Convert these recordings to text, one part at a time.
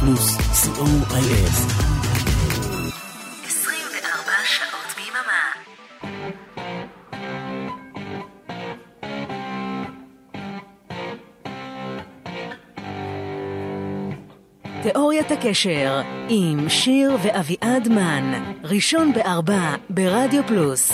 פלוס, co.il. 24 שעות ביממה. תיאוריית הקשר עם שיר ואביעד מן, ראשון בארבע ברדיו פלוס.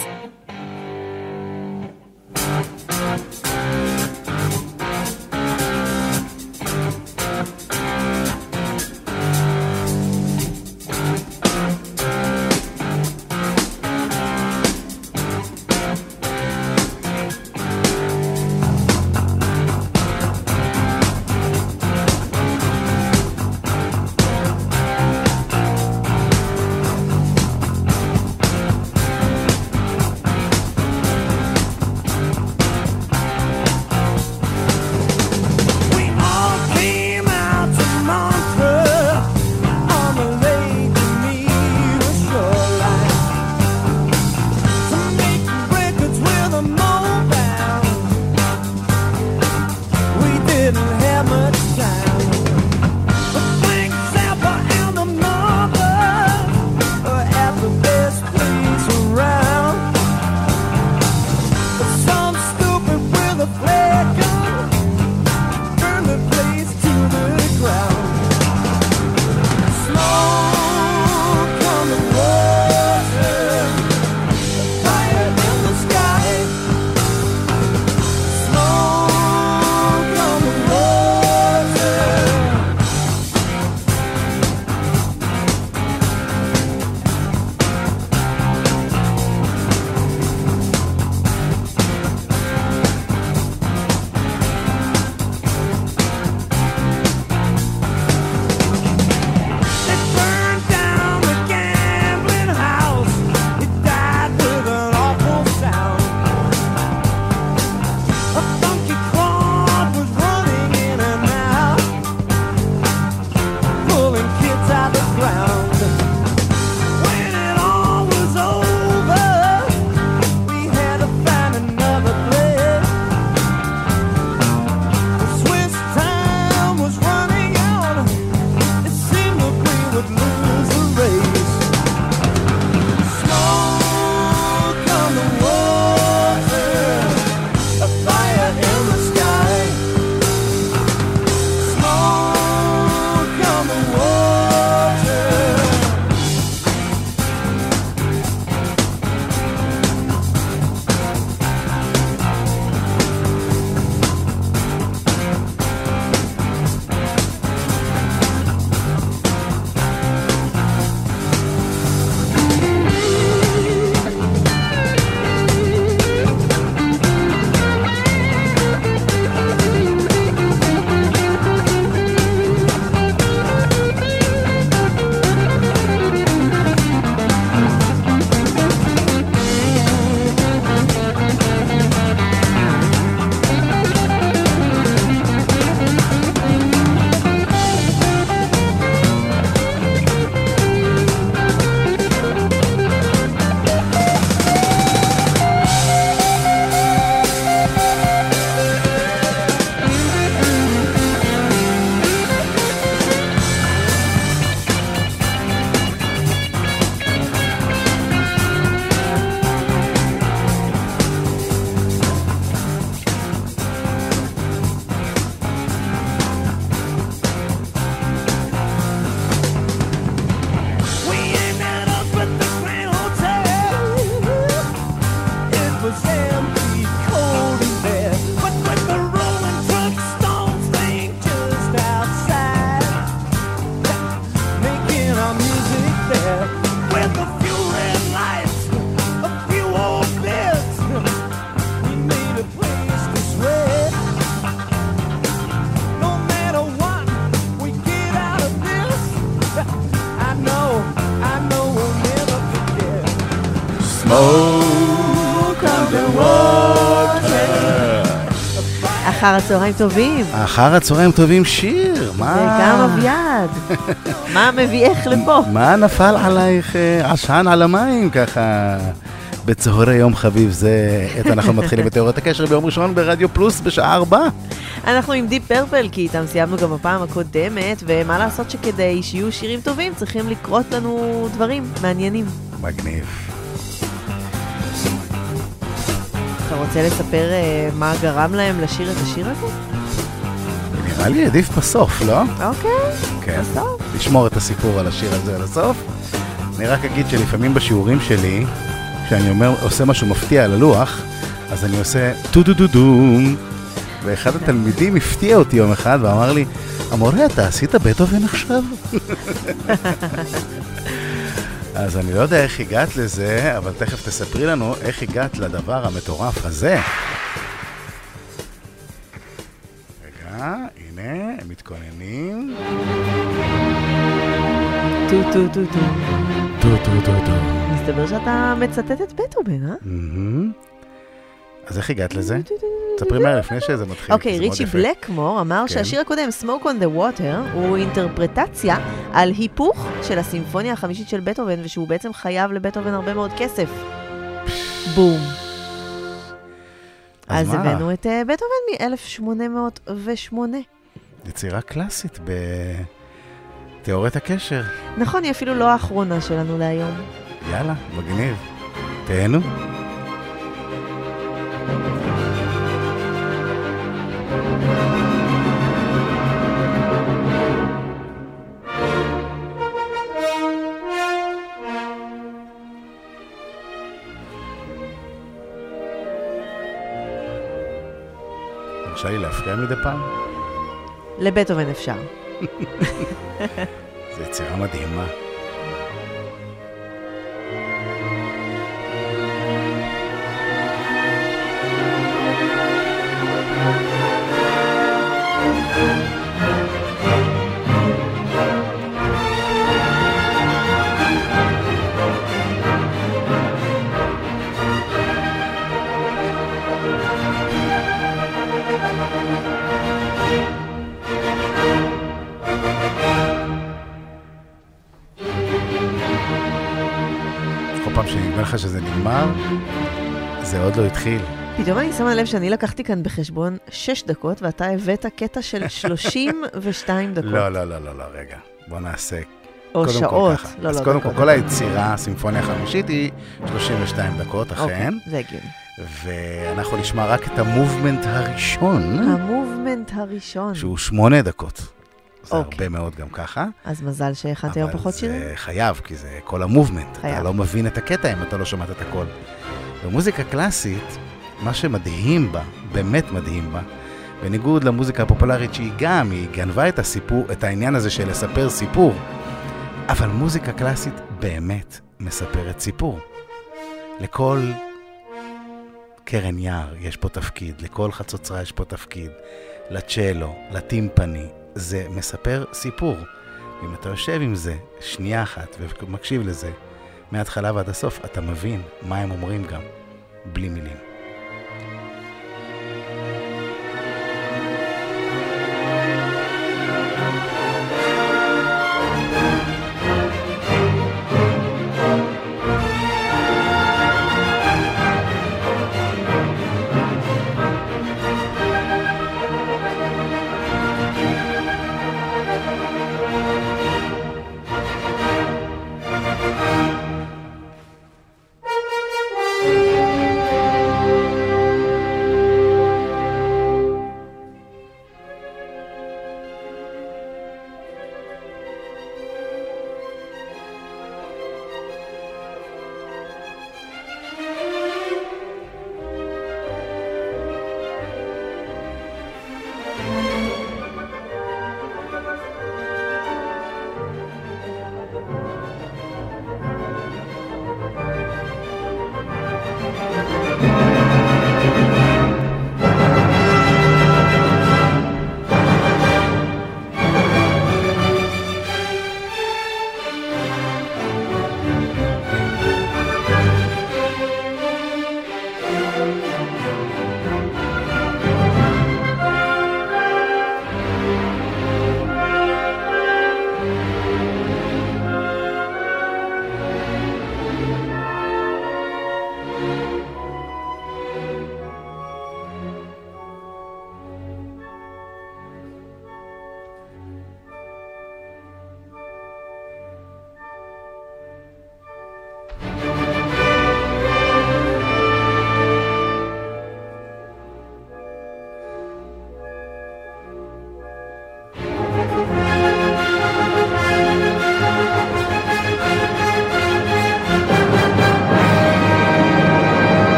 אחר הצהריים טובים. אחר הצהריים טובים שיר, מה? וגם אביעד. מה מביאך לפה? מה נפל עלייך אה, עשן על המים ככה? בצהרי יום חביב זה, את אנחנו מתחילים בתיאוריית הקשר ביום ראשון ברדיו פלוס בשעה 4. אנחנו עם דיפ פרפל, כי איתם סיימנו גם בפעם הקודמת, ומה לעשות שכדי שיהיו שירים טובים צריכים לקרות לנו דברים מעניינים. מגניב. רוצה לספר אה, מה גרם להם לשיר את השיר הזה? נראה לי עדיף בסוף, לא? אוקיי, כן. בסוף. לשמור את הסיפור על השיר הזה עד הסוף. אני רק אגיד שלפעמים בשיעורים שלי, כשאני אומר, עושה משהו מפתיע על הלוח, אז אני עושה טו דו דו דום. ואחד התלמידים הפתיע אותי יום אחד ואמר לי, המורה, אתה עשית בטהובן עכשיו? אז אני לא יודע איך הגעת לזה, אבל תכף תספרי לנו איך הגעת לדבר המטורף הזה. רגע, הנה, הם מתכוננים. טו טו טו טו. טו טו טו טו. מסתבר שאתה מצטט את בטהובן, אה? אז איך הגעת לזה? טו, טו, טו, טו, ספרי טו. מהר לפני שזה מתחיל. אוקיי, ריצ'י. בלקמור אמר כן. שהשיר הקודם, Smoke on the Water, הוא אינטרפרטציה על היפוך של הסימפוניה החמישית של בטהובן, ושהוא בעצם חייב לבטהובן הרבה מאוד כסף. בום. אז? הבאנו את אה, בטהובן מ-1808. יצירה קלאסית בתיאוריית הקשר. נכון, היא אפילו לא האחרונה שלנו להיום. יאללה, מגניב. תהנו. מרשה לי להפריע מדי פעם? לבטהובן אפשר. זו יצירה מדהימה. כל שנדמה לך שזה נגמר, זה עוד לא התחיל. פתאום אני שמה לב שאני לקחתי כאן בחשבון 6 דקות, ואתה הבאת קטע של 32 דקות. לא, לא, לא, לא, לא, רגע. בוא נעשה או קודם כל שעות. ככה. לא, אז לא, קודם. כל, כל היצירה, הסימפוניה החמישית, היא 32 דקות, אכן, אוקיי, זה הגיוני. ואנחנו נשמע רק את המובמנט הראשון, המובמנט הראשון. שהוא שמונה דקות. זה אוקיי. הרבה מאוד גם ככה. אז מזל שהכנתי היום פחות שירים. אבל זה חייב, כי זה כל המובמנט. חייב. אתה לא מבין את הקטע אם אתה לא שמעת את הכל. במוזיקה קלאסית, מה שמדהים בה, באמת מדהים בה, בניגוד למוזיקה הפופולרית שהיא גם, היא גנבה את הסיפור, את העניין הזה של לספר סיפור, אבל מוזיקה קלאסית באמת מספרת סיפור. לכל קרן יער יש פה תפקיד, לכל חצוצרה יש פה תפקיד, לצ'לו, לטימפני, זה מספר סיפור. אם אתה יושב עם זה שנייה אחת ומקשיב לזה, מההתחלה ועד הסוף, אתה מבין מה הם אומרים גם, בלי מילים.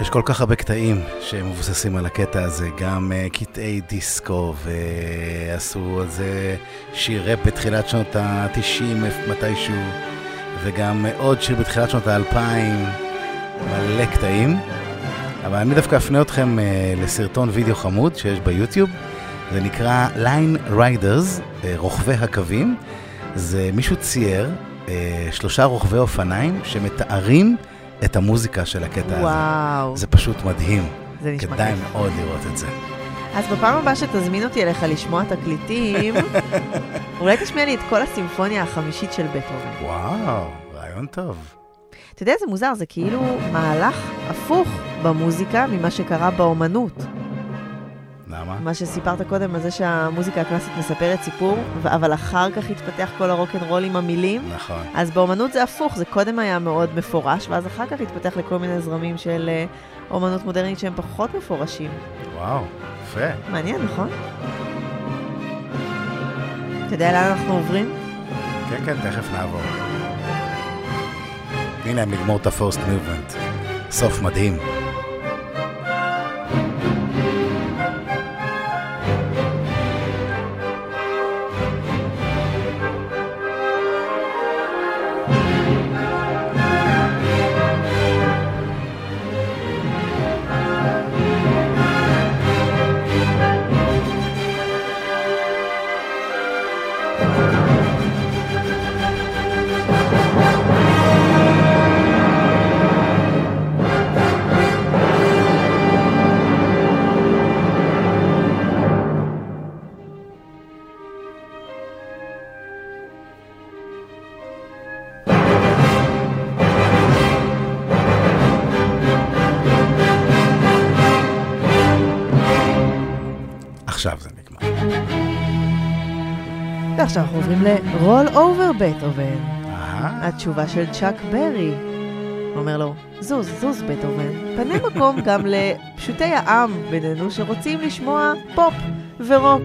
יש כל כך הרבה קטעים שמבוססים על הקטע הזה, גם uh, קטעי דיסקו, ועשו על זה שיר ראפ בתחילת שנות ה-90 מתישהו, וגם uh, עוד שיר בתחילת שנות ה-2000, מלא קטעים. אבל אני דווקא אפנה אתכם uh, לסרטון וידאו חמוד שיש ביוטיוב, זה נקרא Line Riders, uh, רוכבי הקווים. זה מישהו צייר uh, שלושה רוכבי אופניים שמתארים את המוזיקה של הקטע הזה. וואו, זה פשוט מדהים. זה נשמע כדאי. מאוד לראות את זה. אז בפעם הבאה שתזמין אותי אליך לשמוע תקליטים, אולי תשמיע לי את כל הסימפוניה החמישית של בטהובן. וואו, רעיון טוב. אתה יודע איזה מוזר, זה כאילו מהלך הפוך במוזיקה ממה שקרה באומנות. למה? מה שסיפרת קודם על זה שהמוזיקה הקלאסית מספרת סיפור, אבל אחר כך התפתח כל הרוקנרול עם המילים. נכון. אז באומנות זה הפוך, זה קודם היה מאוד מפורש, ואז אחר כך התפתח לכל מיני זרמים של אה, אומנות מודרנית שהם פחות מפורשים. וואו, יפה. מעניין, נכון? אתה יודע לאן אנחנו עוברים? כן, כן, תכף נעבור. הנה, הם נגמור את ה-first movement. סוף מדהים. ועכשיו אנחנו עוברים ל-roll over בטהובן. התשובה של צ'אק ברי. הוא אומר לו, זוז, זוז בטהובן, פנה מקום גם לפשוטי העם בינינו שרוצים לשמוע פופ ורוק.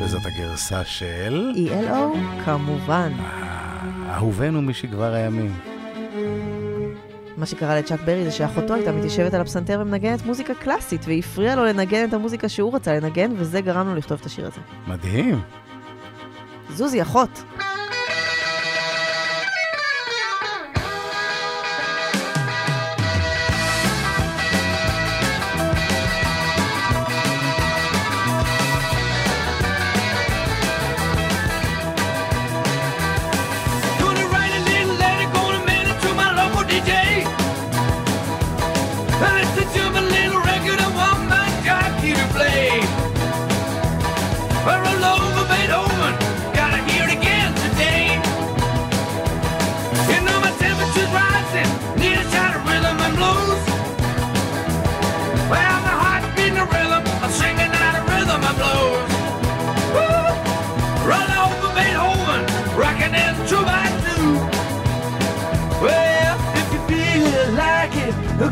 וזאת הגרסה של... ELO, כמובן. אה, אהובנו משכבר הימים. מה שקרה לצ'אק ברי זה שאחותו הייתה מתיישבת על הפסנתר ומנגנת מוזיקה קלאסית, והפריע לו לנגן את המוזיקה שהוא רצה לנגן, וזה גרם לו לכתוב את השיר הזה. מדהים. זוזי, אחות.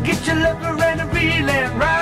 Get your lover and a reel and rock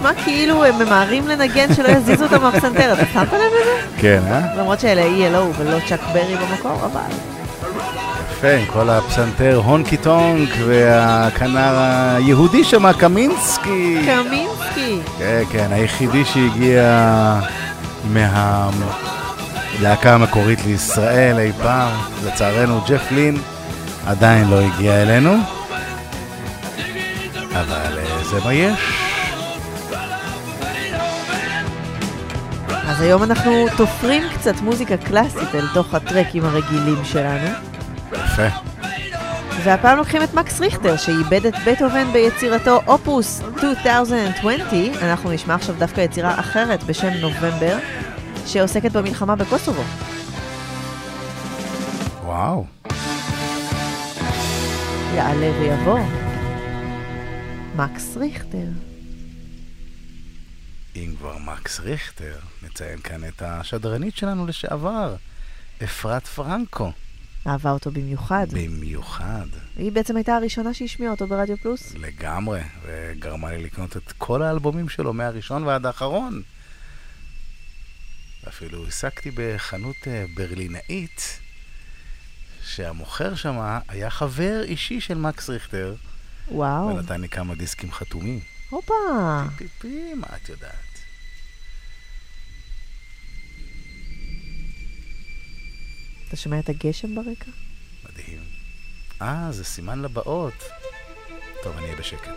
נשמע כאילו הם ממהרים לנגן שלא יזיזו אותם מהפסנתר, אתה שמת לב לזה? כן, אה? למרות שאלה ELO ולא צ'אק ברי במקור, אבל... יפה, עם כל הפסנתר הונקי טונק והכנר היהודי שם, קמינסקי. קמינסקי. כן, כן, היחידי שהגיע מהלהקה המקורית לישראל אי פעם. לצערנו, ג'ף לין עדיין לא הגיע אלינו. אבל אה, זה מה יש. אז היום אנחנו תופרים קצת מוזיקה קלאסית אל תוך הטרקים הרגילים שלנו. יפה. והפעם לוקחים את מקס ריכטר, שאיבד את בטהובן ביצירתו אופוס 2020. אנחנו נשמע עכשיו דווקא יצירה אחרת בשם נובמבר, שעוסקת במלחמה בקוסובו. וואו. יעלה ויבוא. מקס ריכטר. אם כבר מקס ריכטר, נציין כאן את השדרנית שלנו לשעבר, אפרת פרנקו. אהבה אותו במיוחד. במיוחד. היא בעצם הייתה הראשונה שהשמיעה אותו ברדיו פלוס. לגמרי, וגרמה לי לקנות את כל האלבומים שלו, מהראשון ועד האחרון. ואפילו העסקתי בחנות אה, ברלינאית, שהמוכר שם היה חבר אישי של מקס ריכטר, וואו. ונתן לי כמה דיסקים חתומים. הופה. פיפי, מה את יודעת? אתה שומע את הגשם ברקע? מדהים. אה, זה סימן לבאות. טוב, אני אהיה בשקט.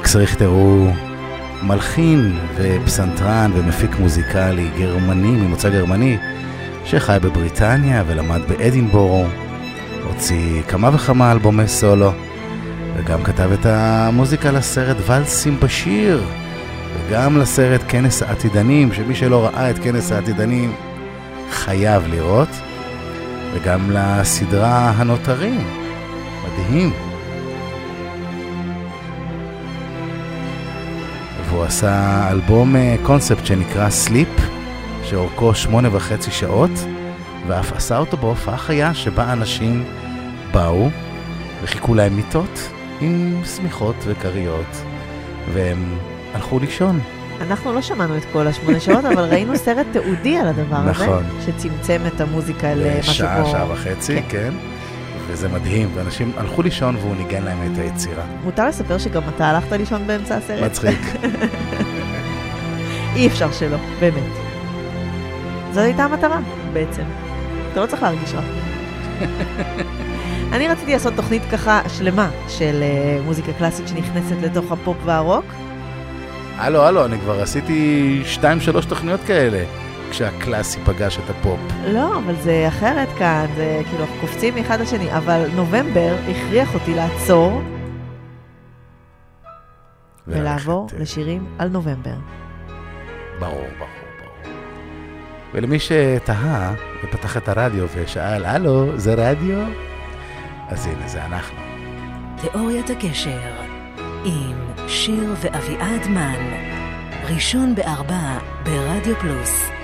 מקס ריכטר הוא מלחין ופסנתרן ומפיק מוזיקלי גרמני, ממוצא גרמני, שחי בבריטניה ולמד באדינבורו. הוציא כמה וכמה אלבומי סולו, וגם כתב את המוזיקה לסרט ולסים בשיר, וגם לסרט כנס העתידנים, שמי שלא ראה את כנס העתידנים חייב לראות, וגם לסדרה הנותרים. מדהים. עשה אלבום אה, קונספט שנקרא סליפ, שאורכו שמונה וחצי שעות, ואף עשה אותו בהופעה חיה שבה אנשים באו וחיכו להם מיטות עם שמיכות וכריות, והם הלכו לישון. אנחנו לא שמענו את כל השמונה שעות, אבל ראינו סרט תיעודי על הדבר הזה. נכון. שצמצם את המוזיקה למשהו שעה, כמו... שעה וחצי, כן. כן. וזה מדהים, ואנשים הלכו לישון והוא ניגן להם את היצירה. מותר לספר שגם אתה הלכת לישון באמצע הסרט? מצחיק. אי אפשר שלא, באמת. זו הייתה המטרה, בעצם. אתה לא צריך להרגיש רע. אני רציתי לעשות תוכנית ככה שלמה של uh, מוזיקה קלאסית שנכנסת לתוך הפופ והרוק. הלו, הלו, אני כבר עשיתי שתיים, שלוש תוכניות כאלה, כשהקלאסי פגש את הפופ. לא, אבל זה אחרת כאן, זה כאילו, אנחנו קופצים מאחד לשני, אבל נובמבר הכריח אותי לעצור ולעבור אה, לשירים על נובמבר. ברור, ברור, ברור. ולמי שתהה ופתח את הרדיו ושאל, הלו, זה רדיו? אז הנה, זה אנחנו. תיאוריית הקשר עם שיר ואביעד מן, ראשון בארבע ברדיו פלוס.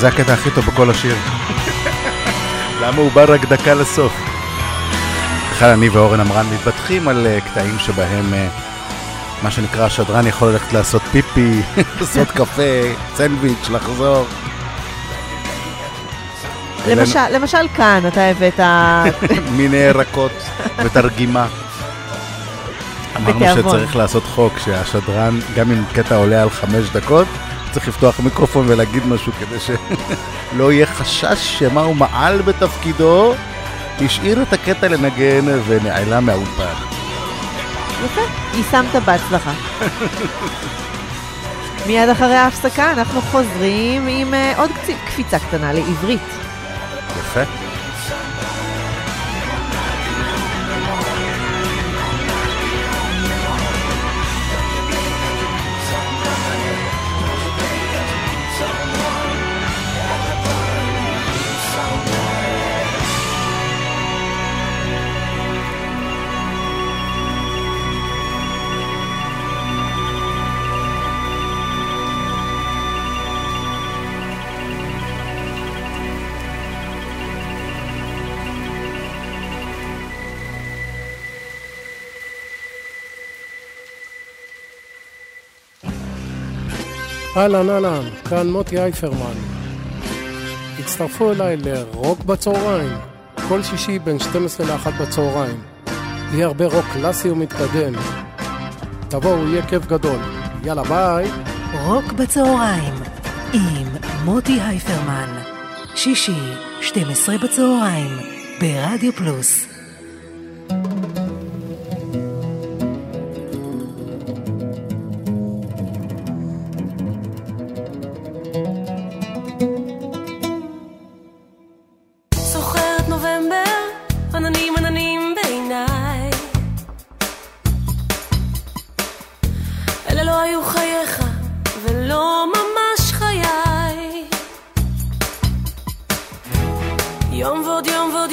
זה הקטע הכי טוב בכל השיר. למה הוא בא רק דקה לסוף? בכלל אני ואורן עמרן מתבטחים על אה, קטעים שבהם אה, מה שנקרא השדרן יכול ללכת לעשות פיפי, לעשות קפה, סנדוויץ', לחזור. למשל, למשל כאן אתה הבאת... מיני ירקות ותרגימה. אמרנו בתיאבון. שצריך לעשות חוק שהשדרן, גם אם קטע עולה על חמש דקות, צריך לפתוח מיקרופון ולהגיד משהו כדי שלא יהיה חשש שמה הוא מעל בתפקידו, השאיר את הקטע לנגן ונעלם מהאולפן. יפה, יישמת בהצלחה. מיד אחרי ההפסקה אנחנו חוזרים עם אה, עוד קפיצה קטנה לעברית. יפה. אהלן אהלן, כאן מוטי אייפרמן. הצטרפו אליי לרוק בצהריים, כל שישי בין 12 ל-1 בצהריים. יהיה הרבה רוק קלאסי ומתקדם. תבואו, יהיה כיף גדול. יאללה ביי. רוק בצהריים עם מוטי אייפרמן. שישי, 12 בצהריים, ברדיו פלוס. יום ועוד יום ועוד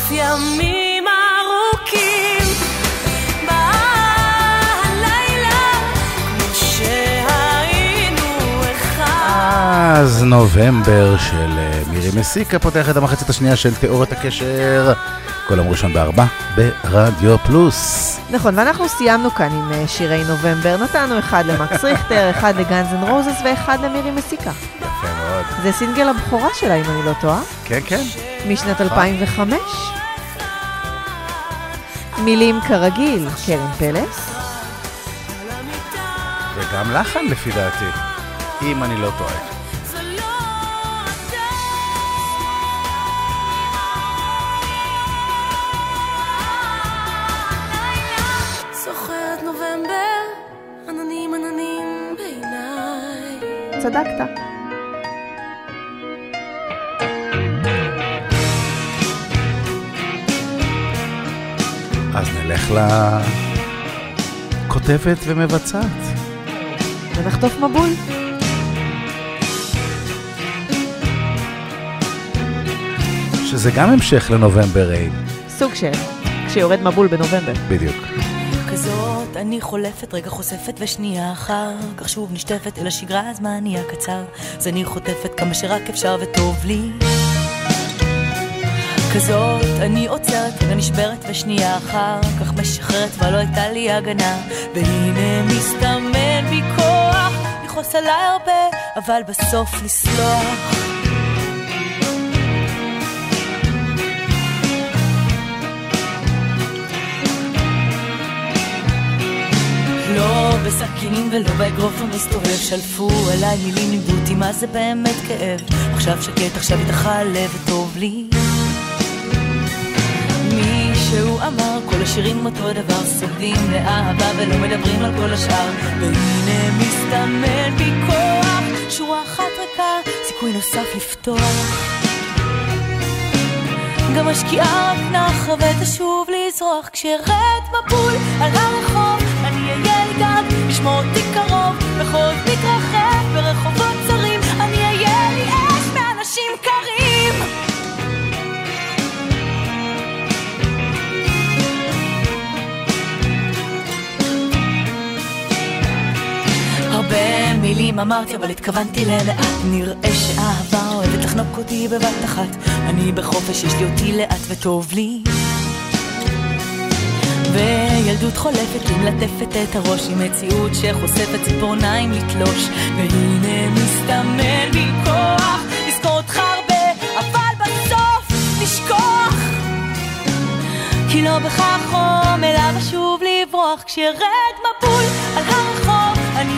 בסוף ימים ארוכים אז נובמבר של אה, מירי מסיקה פותח את המחצית השנייה של תיאוריית הקשר. כל יום ראשון בארבע ברדיו פלוס. נכון, ואנחנו סיימנו כאן עם אה, שירי נובמבר. נתנו אחד למקס ריכטר, אחד ל Guns N' Roses ואחד למירי מסיקה. יפה מאוד. זה סינגל הבכורה שלה, אם אני לא טועה. כן, כן. משנת אה. 2005. מילים כרגיל, קרן פלס. וגם לחן לפי דעתי, אם אני לא טועה. צדקת. נלך לכותבת ומבצעת. ונחטוף מבול. שזה גם המשך לנובמבר ריין. סוג של, כשיורד מבול בנובמבר. בדיוק. כזאת אני חולפת, רגע חושפת ושנייה אחר כך שוב נשטפת אל השגרה, הזמן נהיה קצר אז אני חוטפת כמה שרק אפשר וטוב לי כזאת אני עוצרת, רגע נשברת ושנייה אחר כך משחררת כבר לא הייתה לי הגנה. והנה מסתמן בי כוח לכעוס עליי הרבה אבל בסוף לסלוח. לא בסכינים ולא באגרוף המסתובב שלפו עליי מילים לימדו אותי מה זה באמת כאב? עכשיו שקט עכשיו איתך הלב וטוב לי אמר כל השירים אותו דבר סוגדים לאהבה ולא מדברים על כל השאר. והנה מסתמן בי כוח שורה אחת ריקה סיכוי נוסף לפתוח. גם השקיעה רק נחה ותשוב לזרוח כשארד מבול על הרחוב אני אהיה גג, לשמור אותי קרוב בחורף מתרחב ברחובות צרים אני אהיה לי אש מאנשים קרים הרבה מילים אמרתי אבל התכוונתי ללאט נראה שאהבה אוהבת לחנוק אותי בבת אחת. אני בחופש יש לי אותי לאט וטוב לי. וילדות חולפת היא מלטפת את הראש עם מציאות שחושפת ציפורניים לתלוש. והנה מסתמן בי כוח לזכור אותך הרבה אבל בסוף לשכוח כי לא בכך חום אליו אשוב לברוח הרחוב אני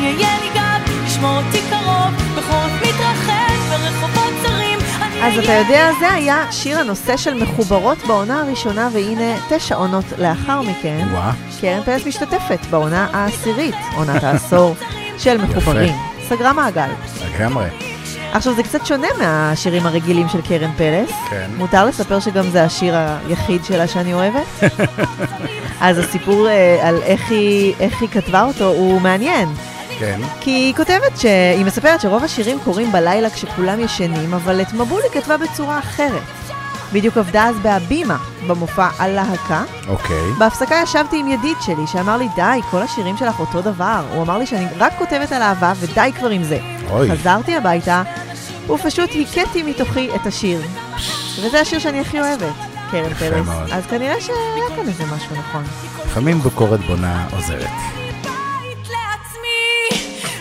אהיה לי גג לשמור אותי קרוב בחורף מתרחב ברחובות צרים אני אז אתה יודע, זה היה שיר הנושא של מחוברות בעונה הראשונה, והנה תשע עונות לאחר מכן, וואה. קרן פלס משתתפת בעונה העשירית, עונת העשור של מחוברים. סגרה מעגל. לגמרי. עכשיו, זה קצת שונה מהשירים הרגילים של קרן פלס. כן. מותר לספר שגם זה השיר היחיד שלה שאני אוהבת? אז הסיפור אה, על איך היא, איך היא כתבה אותו הוא מעניין. כן. כי היא כותבת שהיא מספרת שרוב השירים קורים בלילה כשכולם ישנים, אבל את מבול היא כתבה בצורה אחרת. בדיוק עבדה אז בהבימה, במופע על להקה. אוקיי. בהפסקה ישבתי עם ידיד שלי שאמר לי, די, כל השירים שלך אותו דבר. הוא אמר לי שאני רק כותבת על אהבה ודי כבר עם זה. אוי. חזרתי הביתה, ופשוט הכיתי מתוכי את השיר. וזה השיר שאני הכי אוהבת, קרן. מאוד. אז כנראה שהיה כאן איזה משהו נכון. לפעמים ביקורת בונה עוזרת.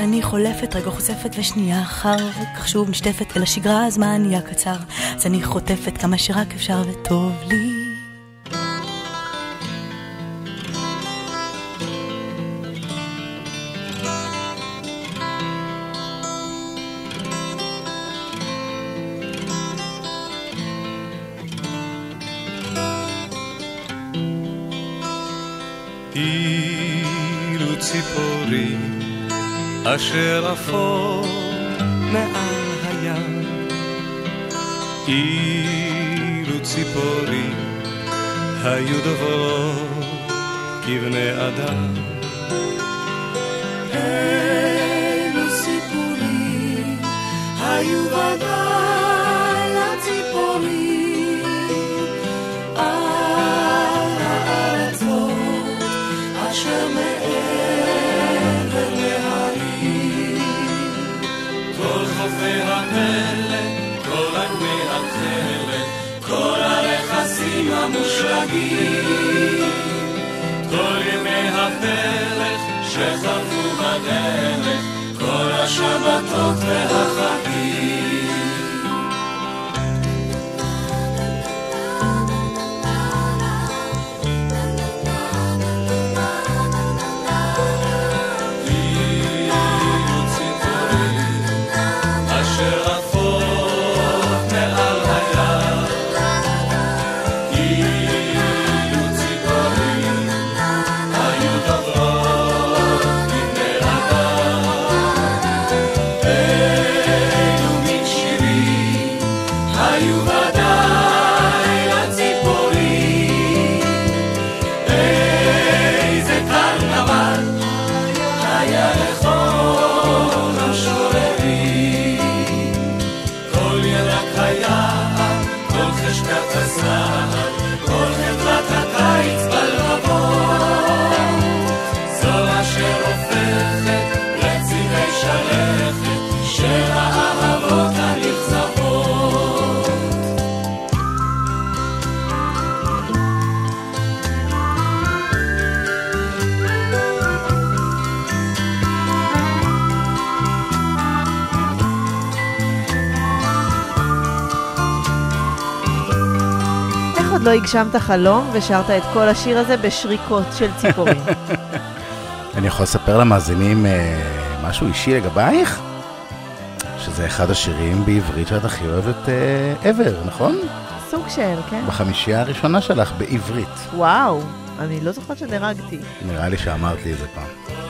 אני חולפת, רגע חושפת ושנייה אחר כך שוב נשטפת אל השגרה, הזמן נהיה קצר אז אני חוטפת כמה שרק אפשר וטוב לי אשר עפות מעל הים. אילו ציפורים היו דוברות כבני אדם והתלת, כל ימי הפלט שחלפו בדלת, כל השבתות והחגים. לא הגשמת חלום ושרת את כל השיר הזה בשריקות של ציפורים? אני יכול לספר למאזינים אה, משהו אישי לגבייך? שזה אחד השירים בעברית שאת הכי אוהבת אה, ever, נכון? סוג של, כן. בחמישייה הראשונה שלך בעברית. וואו, אני לא זוכרת שדירגתי. נראה לי שאמרתי את זה פעם.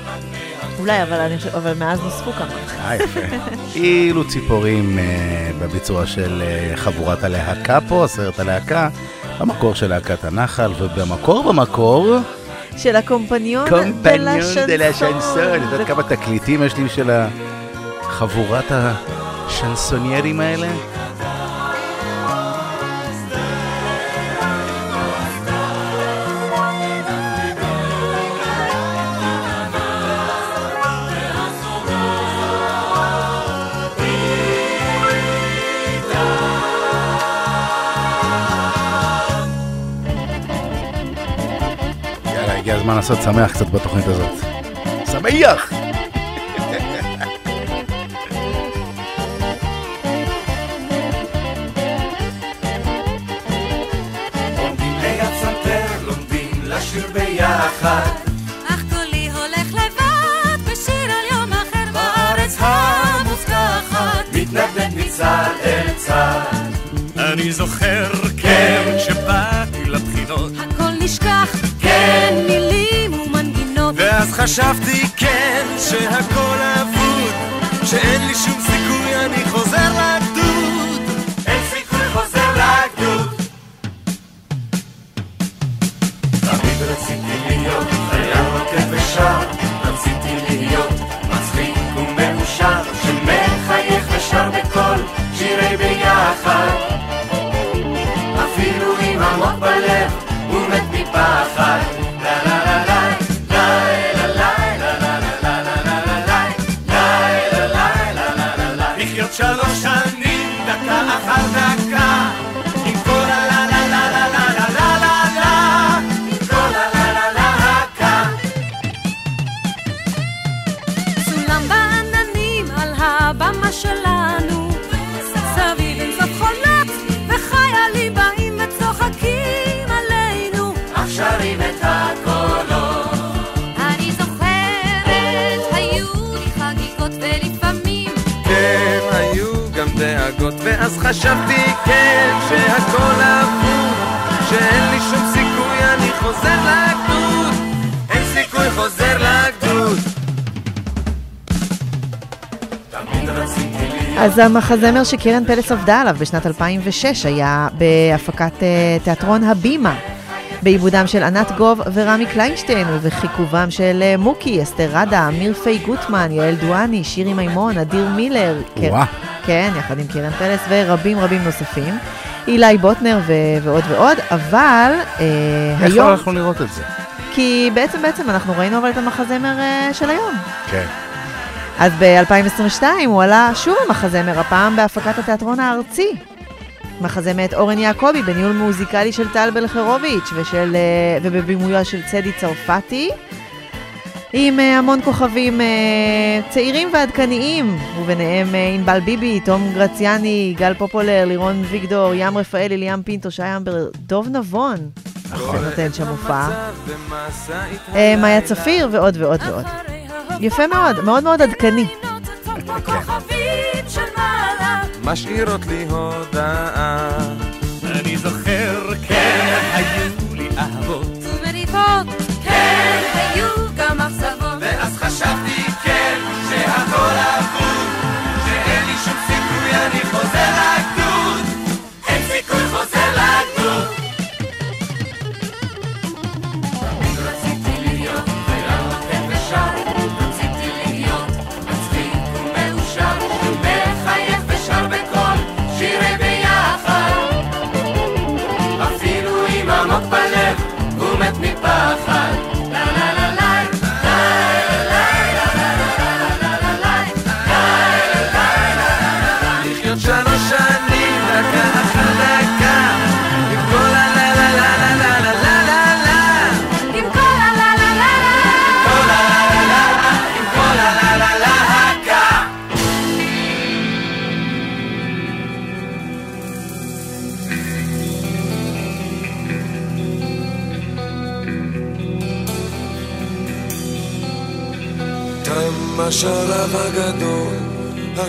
אולי, אבל, אני, אבל מאז נוספו כמה. אה, יפה. אילו ציפורים אה, בביצוע של אה, חבורת הלהקה פה, הסרט הלהקה, במקור של להקת הנחל, ובמקור במקור, של הקומפניון קומפניון דה לה שנסון. את יודעת כמה תקליטים יש לי של חבורת השנסוניירים האלה? מה לעשות, שמח קצת בתוכנית הזאת. שמח! אני זוכר חשבתי, כן, שהכל אבוד, שאין לי שום אז המחזמר שקרן פלס עבדה עליו בשנת 2006 היה בהפקת אה, תיאטרון הבימה, בעיבודם של ענת גוב ורמי קליינשטיין, ובחיכובם של אה, מוקי, אסתר רדה, אמיר פי גוטמן, יעל דואני, שירי מימון, אדיר מילר. קר- וואה. כן, יחד עם קרן פלס ורבים רבים נוספים. אילי בוטנר ו- ועוד ועוד, אבל אה, איפה היום, אנחנו לראות את זה? כי בעצם בעצם אנחנו ראינו אבל את המחזמר אה, של היום. כן. אז ב-2022 הוא עלה שוב המחזמר, הפעם בהפקת התיאטרון הארצי. מחזה מאת אורן יעקבי בניהול מוזיקלי של טל בלחרוביץ' ושל, אה, ובבימויה של צדי צרפתי. עם אה, המון כוכבים אה, צעירים ועדכניים, וביניהם ענבל ביבי, תום גרציאני, גל פופולר, לירון ויגדור, ים רפאלי, ליאם פינטו, שי אמבר, דוב נבון, נכון. שנותן שם הופעה, מאיה צפיר ועוד ועוד ועוד. יפה מאוד, מאוד מאוד עדכני. משאירות לי הודעה. אני זוכר, כן,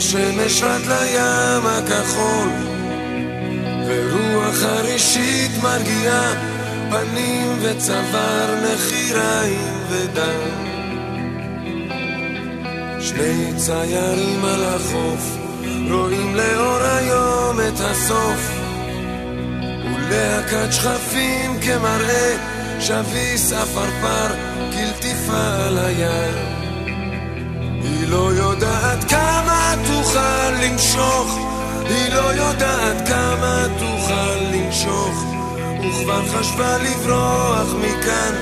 השמש רד לים הכחול, ורוח חרישית מרגיעה פנים וצוואר, נחיריים ודם. שני ציירים על החוף, רואים לאור היום את הסוף, ולהקת שכפים כמראה, שביס עפרפר, כלטיפה על הים. לא יודעת כמה תוכל למשוך, היא לא יודעת כמה תוכל למשוך, וכבר חשבה לברוח מכאן,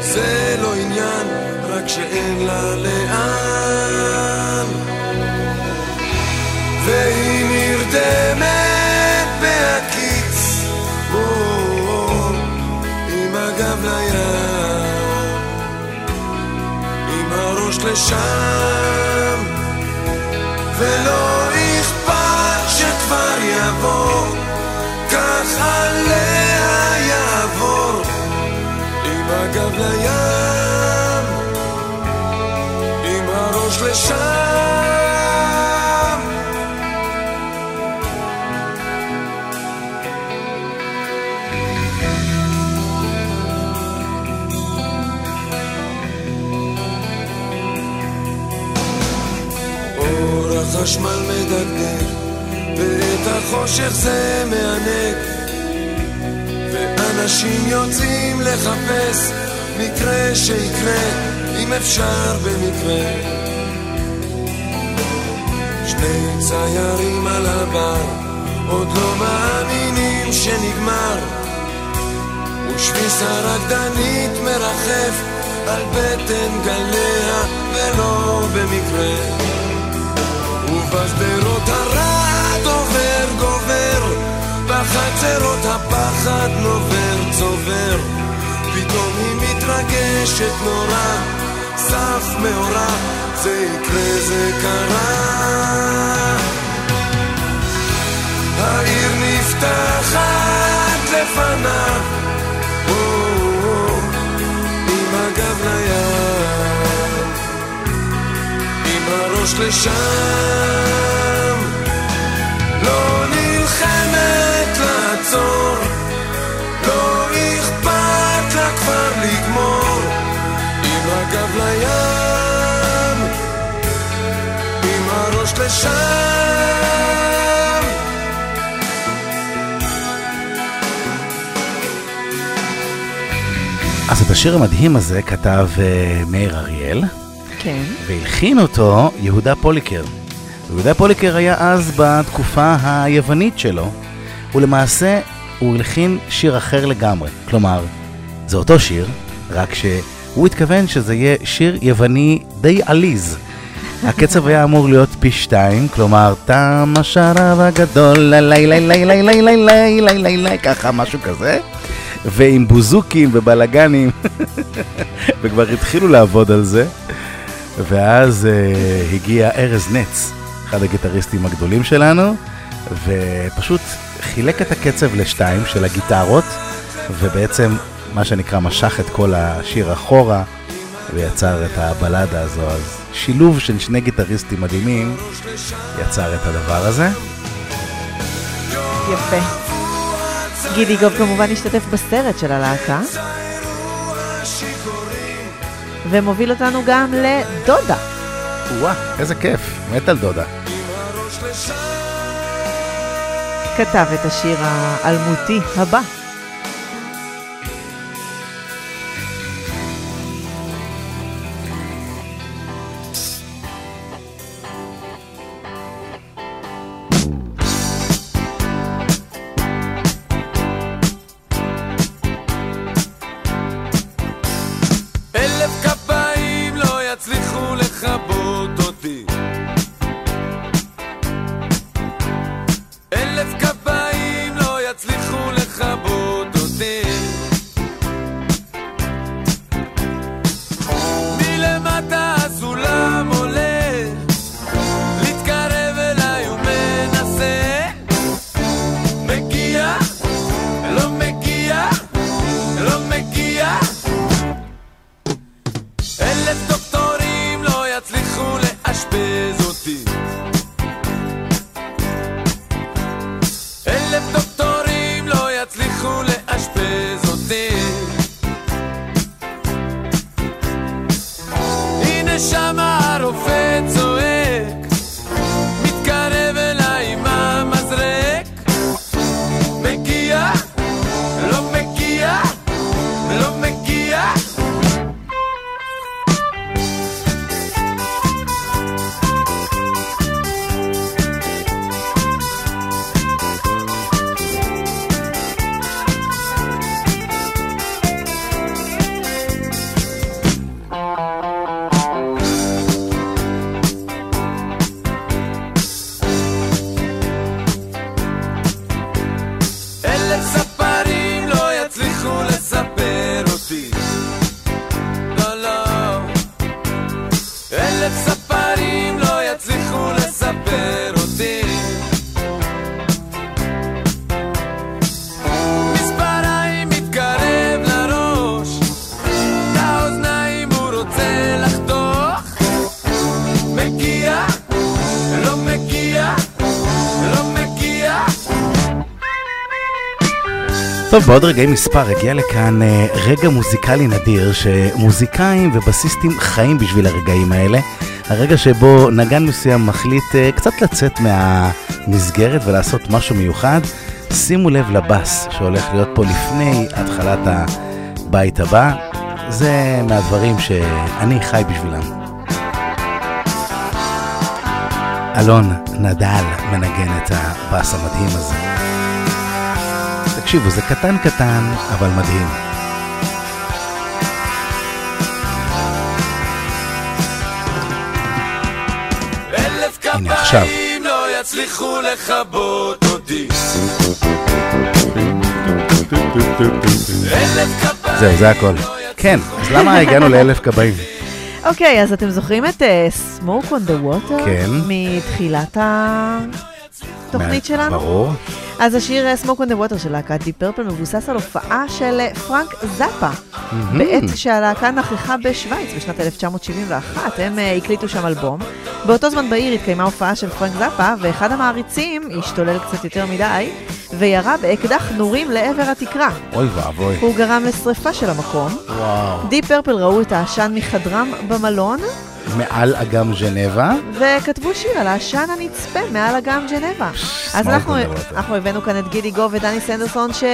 זה לא עניין, רק שאין לה לאן. והיא נרדמת בהקיץ, עם הגב לים. עם הראש לשם, ואת החושך זה מענג, ואנשים יוצאים לחפש מקרה שיקרה, אם אפשר במקרה. שני ציירים על הבר, עוד לא מאמינים שנגמר, ושביס הרקדנית מרחף על בטן גליה, ולא במקרה. ובשדרות גובר, בחצרות הפחד נובר צובר, פתאום היא מתרגשת נורא, סף מאורע, זה יקרה זה קרה. העיר נפתחת לפניו, או, או, עם הגב לים. עם הראש לשם, לא לעצור, לא אכפת לה כבר לגמור, עם הגב לים, עם הראש לשם. אז את השיר המדהים הזה כתב אה, מאיר אריאל, כן. והלחין אותו יהודה פוליקר. יהודה פוליקר היה אז בתקופה היוונית שלו, ולמעשה הוא הלחין שיר אחר לגמרי. כלומר, זה אותו שיר, רק שהוא התכוון שזה יהיה שיר יווני די עליז. הקצב היה אמור להיות פי שתיים, כלומר, תם השרב הגדול, לי לי לי לי לי לי לי לי לי לי, ככה, משהו כזה. ועם בוזוקים ובלאגנים, וכבר התחילו לעבוד על זה. ואז uh, הגיע ארז נץ, אחד הגיטריסטים הגדולים שלנו, ופשוט חילק את הקצב לשתיים של הגיטרות, ובעצם מה שנקרא משך את כל השיר אחורה, ויצר את הבלדה הזו. אז שילוב של שני גיטריסטים מדהימים יצר את הדבר הזה. יפה. גידי גוב כמובן השתתף בסרט של הלהקה. ומוביל אותנו גם לדודה. וואה, איזה כיף, מת על דודה. כתב את השיר האלמותי הבא. בעוד רגעי מספר הגיע לכאן אה, רגע מוזיקלי נדיר, שמוזיקאים ובסיסטים חיים בשביל הרגעים האלה. הרגע שבו נגן מסוים מחליט אה, קצת לצאת מהמסגרת ולעשות משהו מיוחד. שימו לב לבס שהולך להיות פה לפני התחלת הבית הבא. זה מהדברים שאני חי בשבילם. אלון נדל מנגן את הבאס המדהים הזה. תקשיבו, זה קטן קטן, אבל מדהים. אלף הנה, עכשיו. לא יצליחו לכבות אותי זהו, זה הכל. כן, אז למה הגענו לאלף כבאים? אוקיי, אז אתם זוכרים את uh, Smoke on the Water? כן. מתחילת התוכנית שלנו? ברור. אז השיר אה, Smoke on the Water של להקת Deep Purple מבוסס על הופעה של אה, פרנק זאפה. בעת שהלהקה נכחה בשוויץ בשנת 1971, הם אה, הקליטו שם אלבום. באותו זמן בעיר התקיימה הופעה של פרנק זאפה, ואחד המעריצים השתולל קצת יותר מדי, וירה באקדח נורים לעבר התקרה. אוי ואבוי. הוא גרם לשריפה של המקום. וואו. Deep Purple ראו את העשן מחדרם במלון, מעל אגם ז'נבה. וכתבו שיר על העשן הנצפה מעל אגם ג'נבה. אז אנחנו. אנחנו הבאנו כאן את גידי גוב ודני סנדרסון, ש...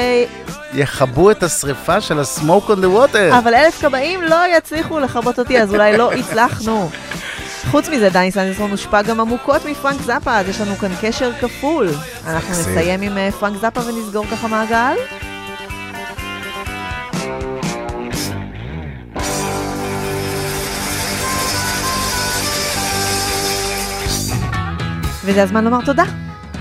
יכבו את השריפה של ה-smoke on the water. אבל אלף כבאים לא יצליחו לכבות אותי, אז אולי לא הצלחנו. חוץ מזה, דני סנדרסון הושפע גם עמוקות מפרנק זאפה, אז יש לנו כאן קשר כפול. אנחנו. נסיים עם אה, פרנק זאפה ונסגור ככה מעגל. וזה הזמן לומר תודה.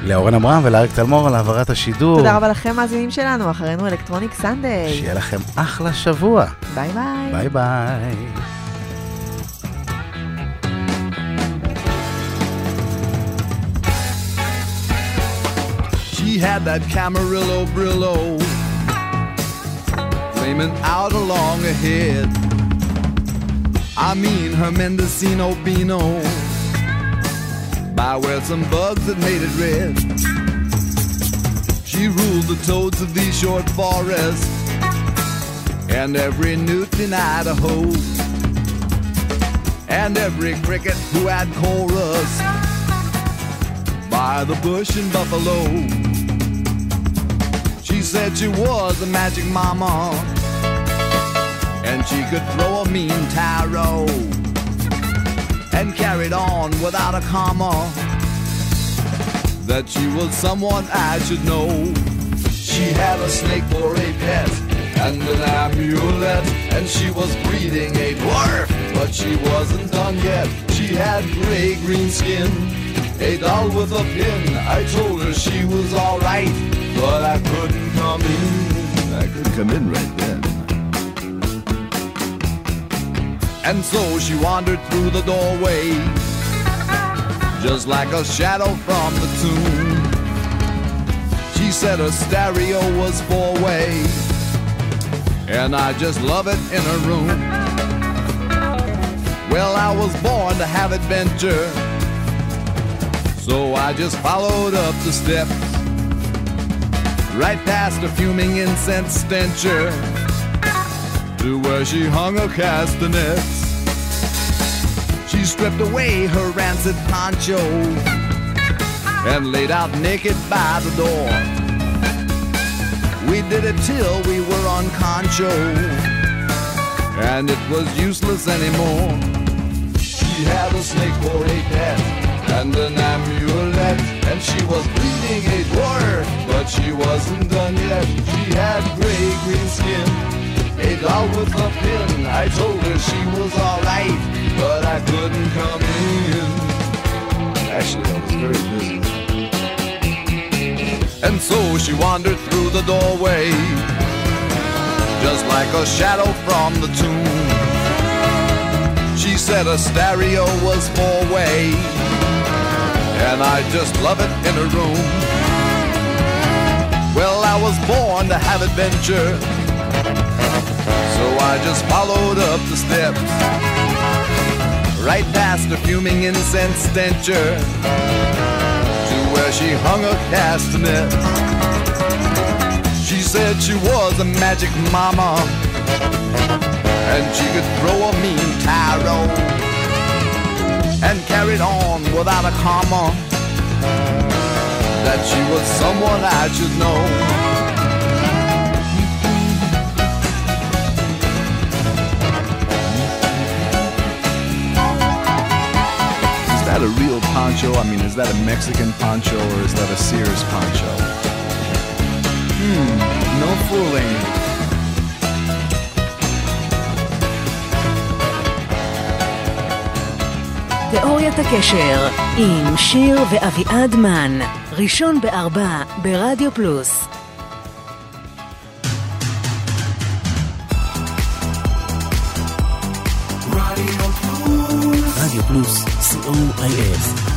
לאורן עמרם ולאריק תלמור על העברת השידור. תודה רבה לכם, מאזינים שלנו, אחרינו Electronic Sunday. שיהיה לכם אחלה שבוע. ביי ביי. ביי ביי. She had that Camarillo Brillo flaming out along her head. I mean her Mendocino Beano by where some bugs had made it red. She ruled the toads of these short forests and every newt in Idaho and every cricket who had chorus by the bush in Buffalo. Said she was a magic mama and she could throw a mean tarot and carried on without a comma that she was someone I should know. She had a snake for a pet and an amulet, and she was breeding a dwarf, but she wasn't done yet. She had gray green skin, a doll with a pin. I told her she was alright, but I couldn't come in. I could come in right then. And so she wandered through the doorway, just like a shadow from the tomb. She said her stereo was four way, and I just love it in her room. Well, I was born to have adventure, so I just followed up the steps, right past a fuming incense stencher to where she hung her castanets. She stripped away her rancid poncho and laid out naked by the door. We did it till we were on concho, and it was useless anymore. She had a snake for a pet and an amulet, and she was bleeding a dwarf, but she wasn't done yet. She had gray green skin a doll with a pin. I told her she was alright, but I couldn't come in. Actually, I was very busy. And so she wandered through the doorway, just like a shadow from the tomb. She said a stereo was four way, and I just love it in a room. Well, I was born to have adventure. So I just followed up the steps. Right past a fuming incense stencher. To where she hung her castanets She said she was a magic mama. And she could throw a mean tarot And carried on without a comma That she was someone I should know Is that a real poncho? I mean, is that a Mexican poncho or is that a Sears poncho? Hmm, no fooling. תיאוריית הקשר עם שיר ואביעד מן, ראשון בארבע ברדיו פלוס. רדיו פלוס, co.il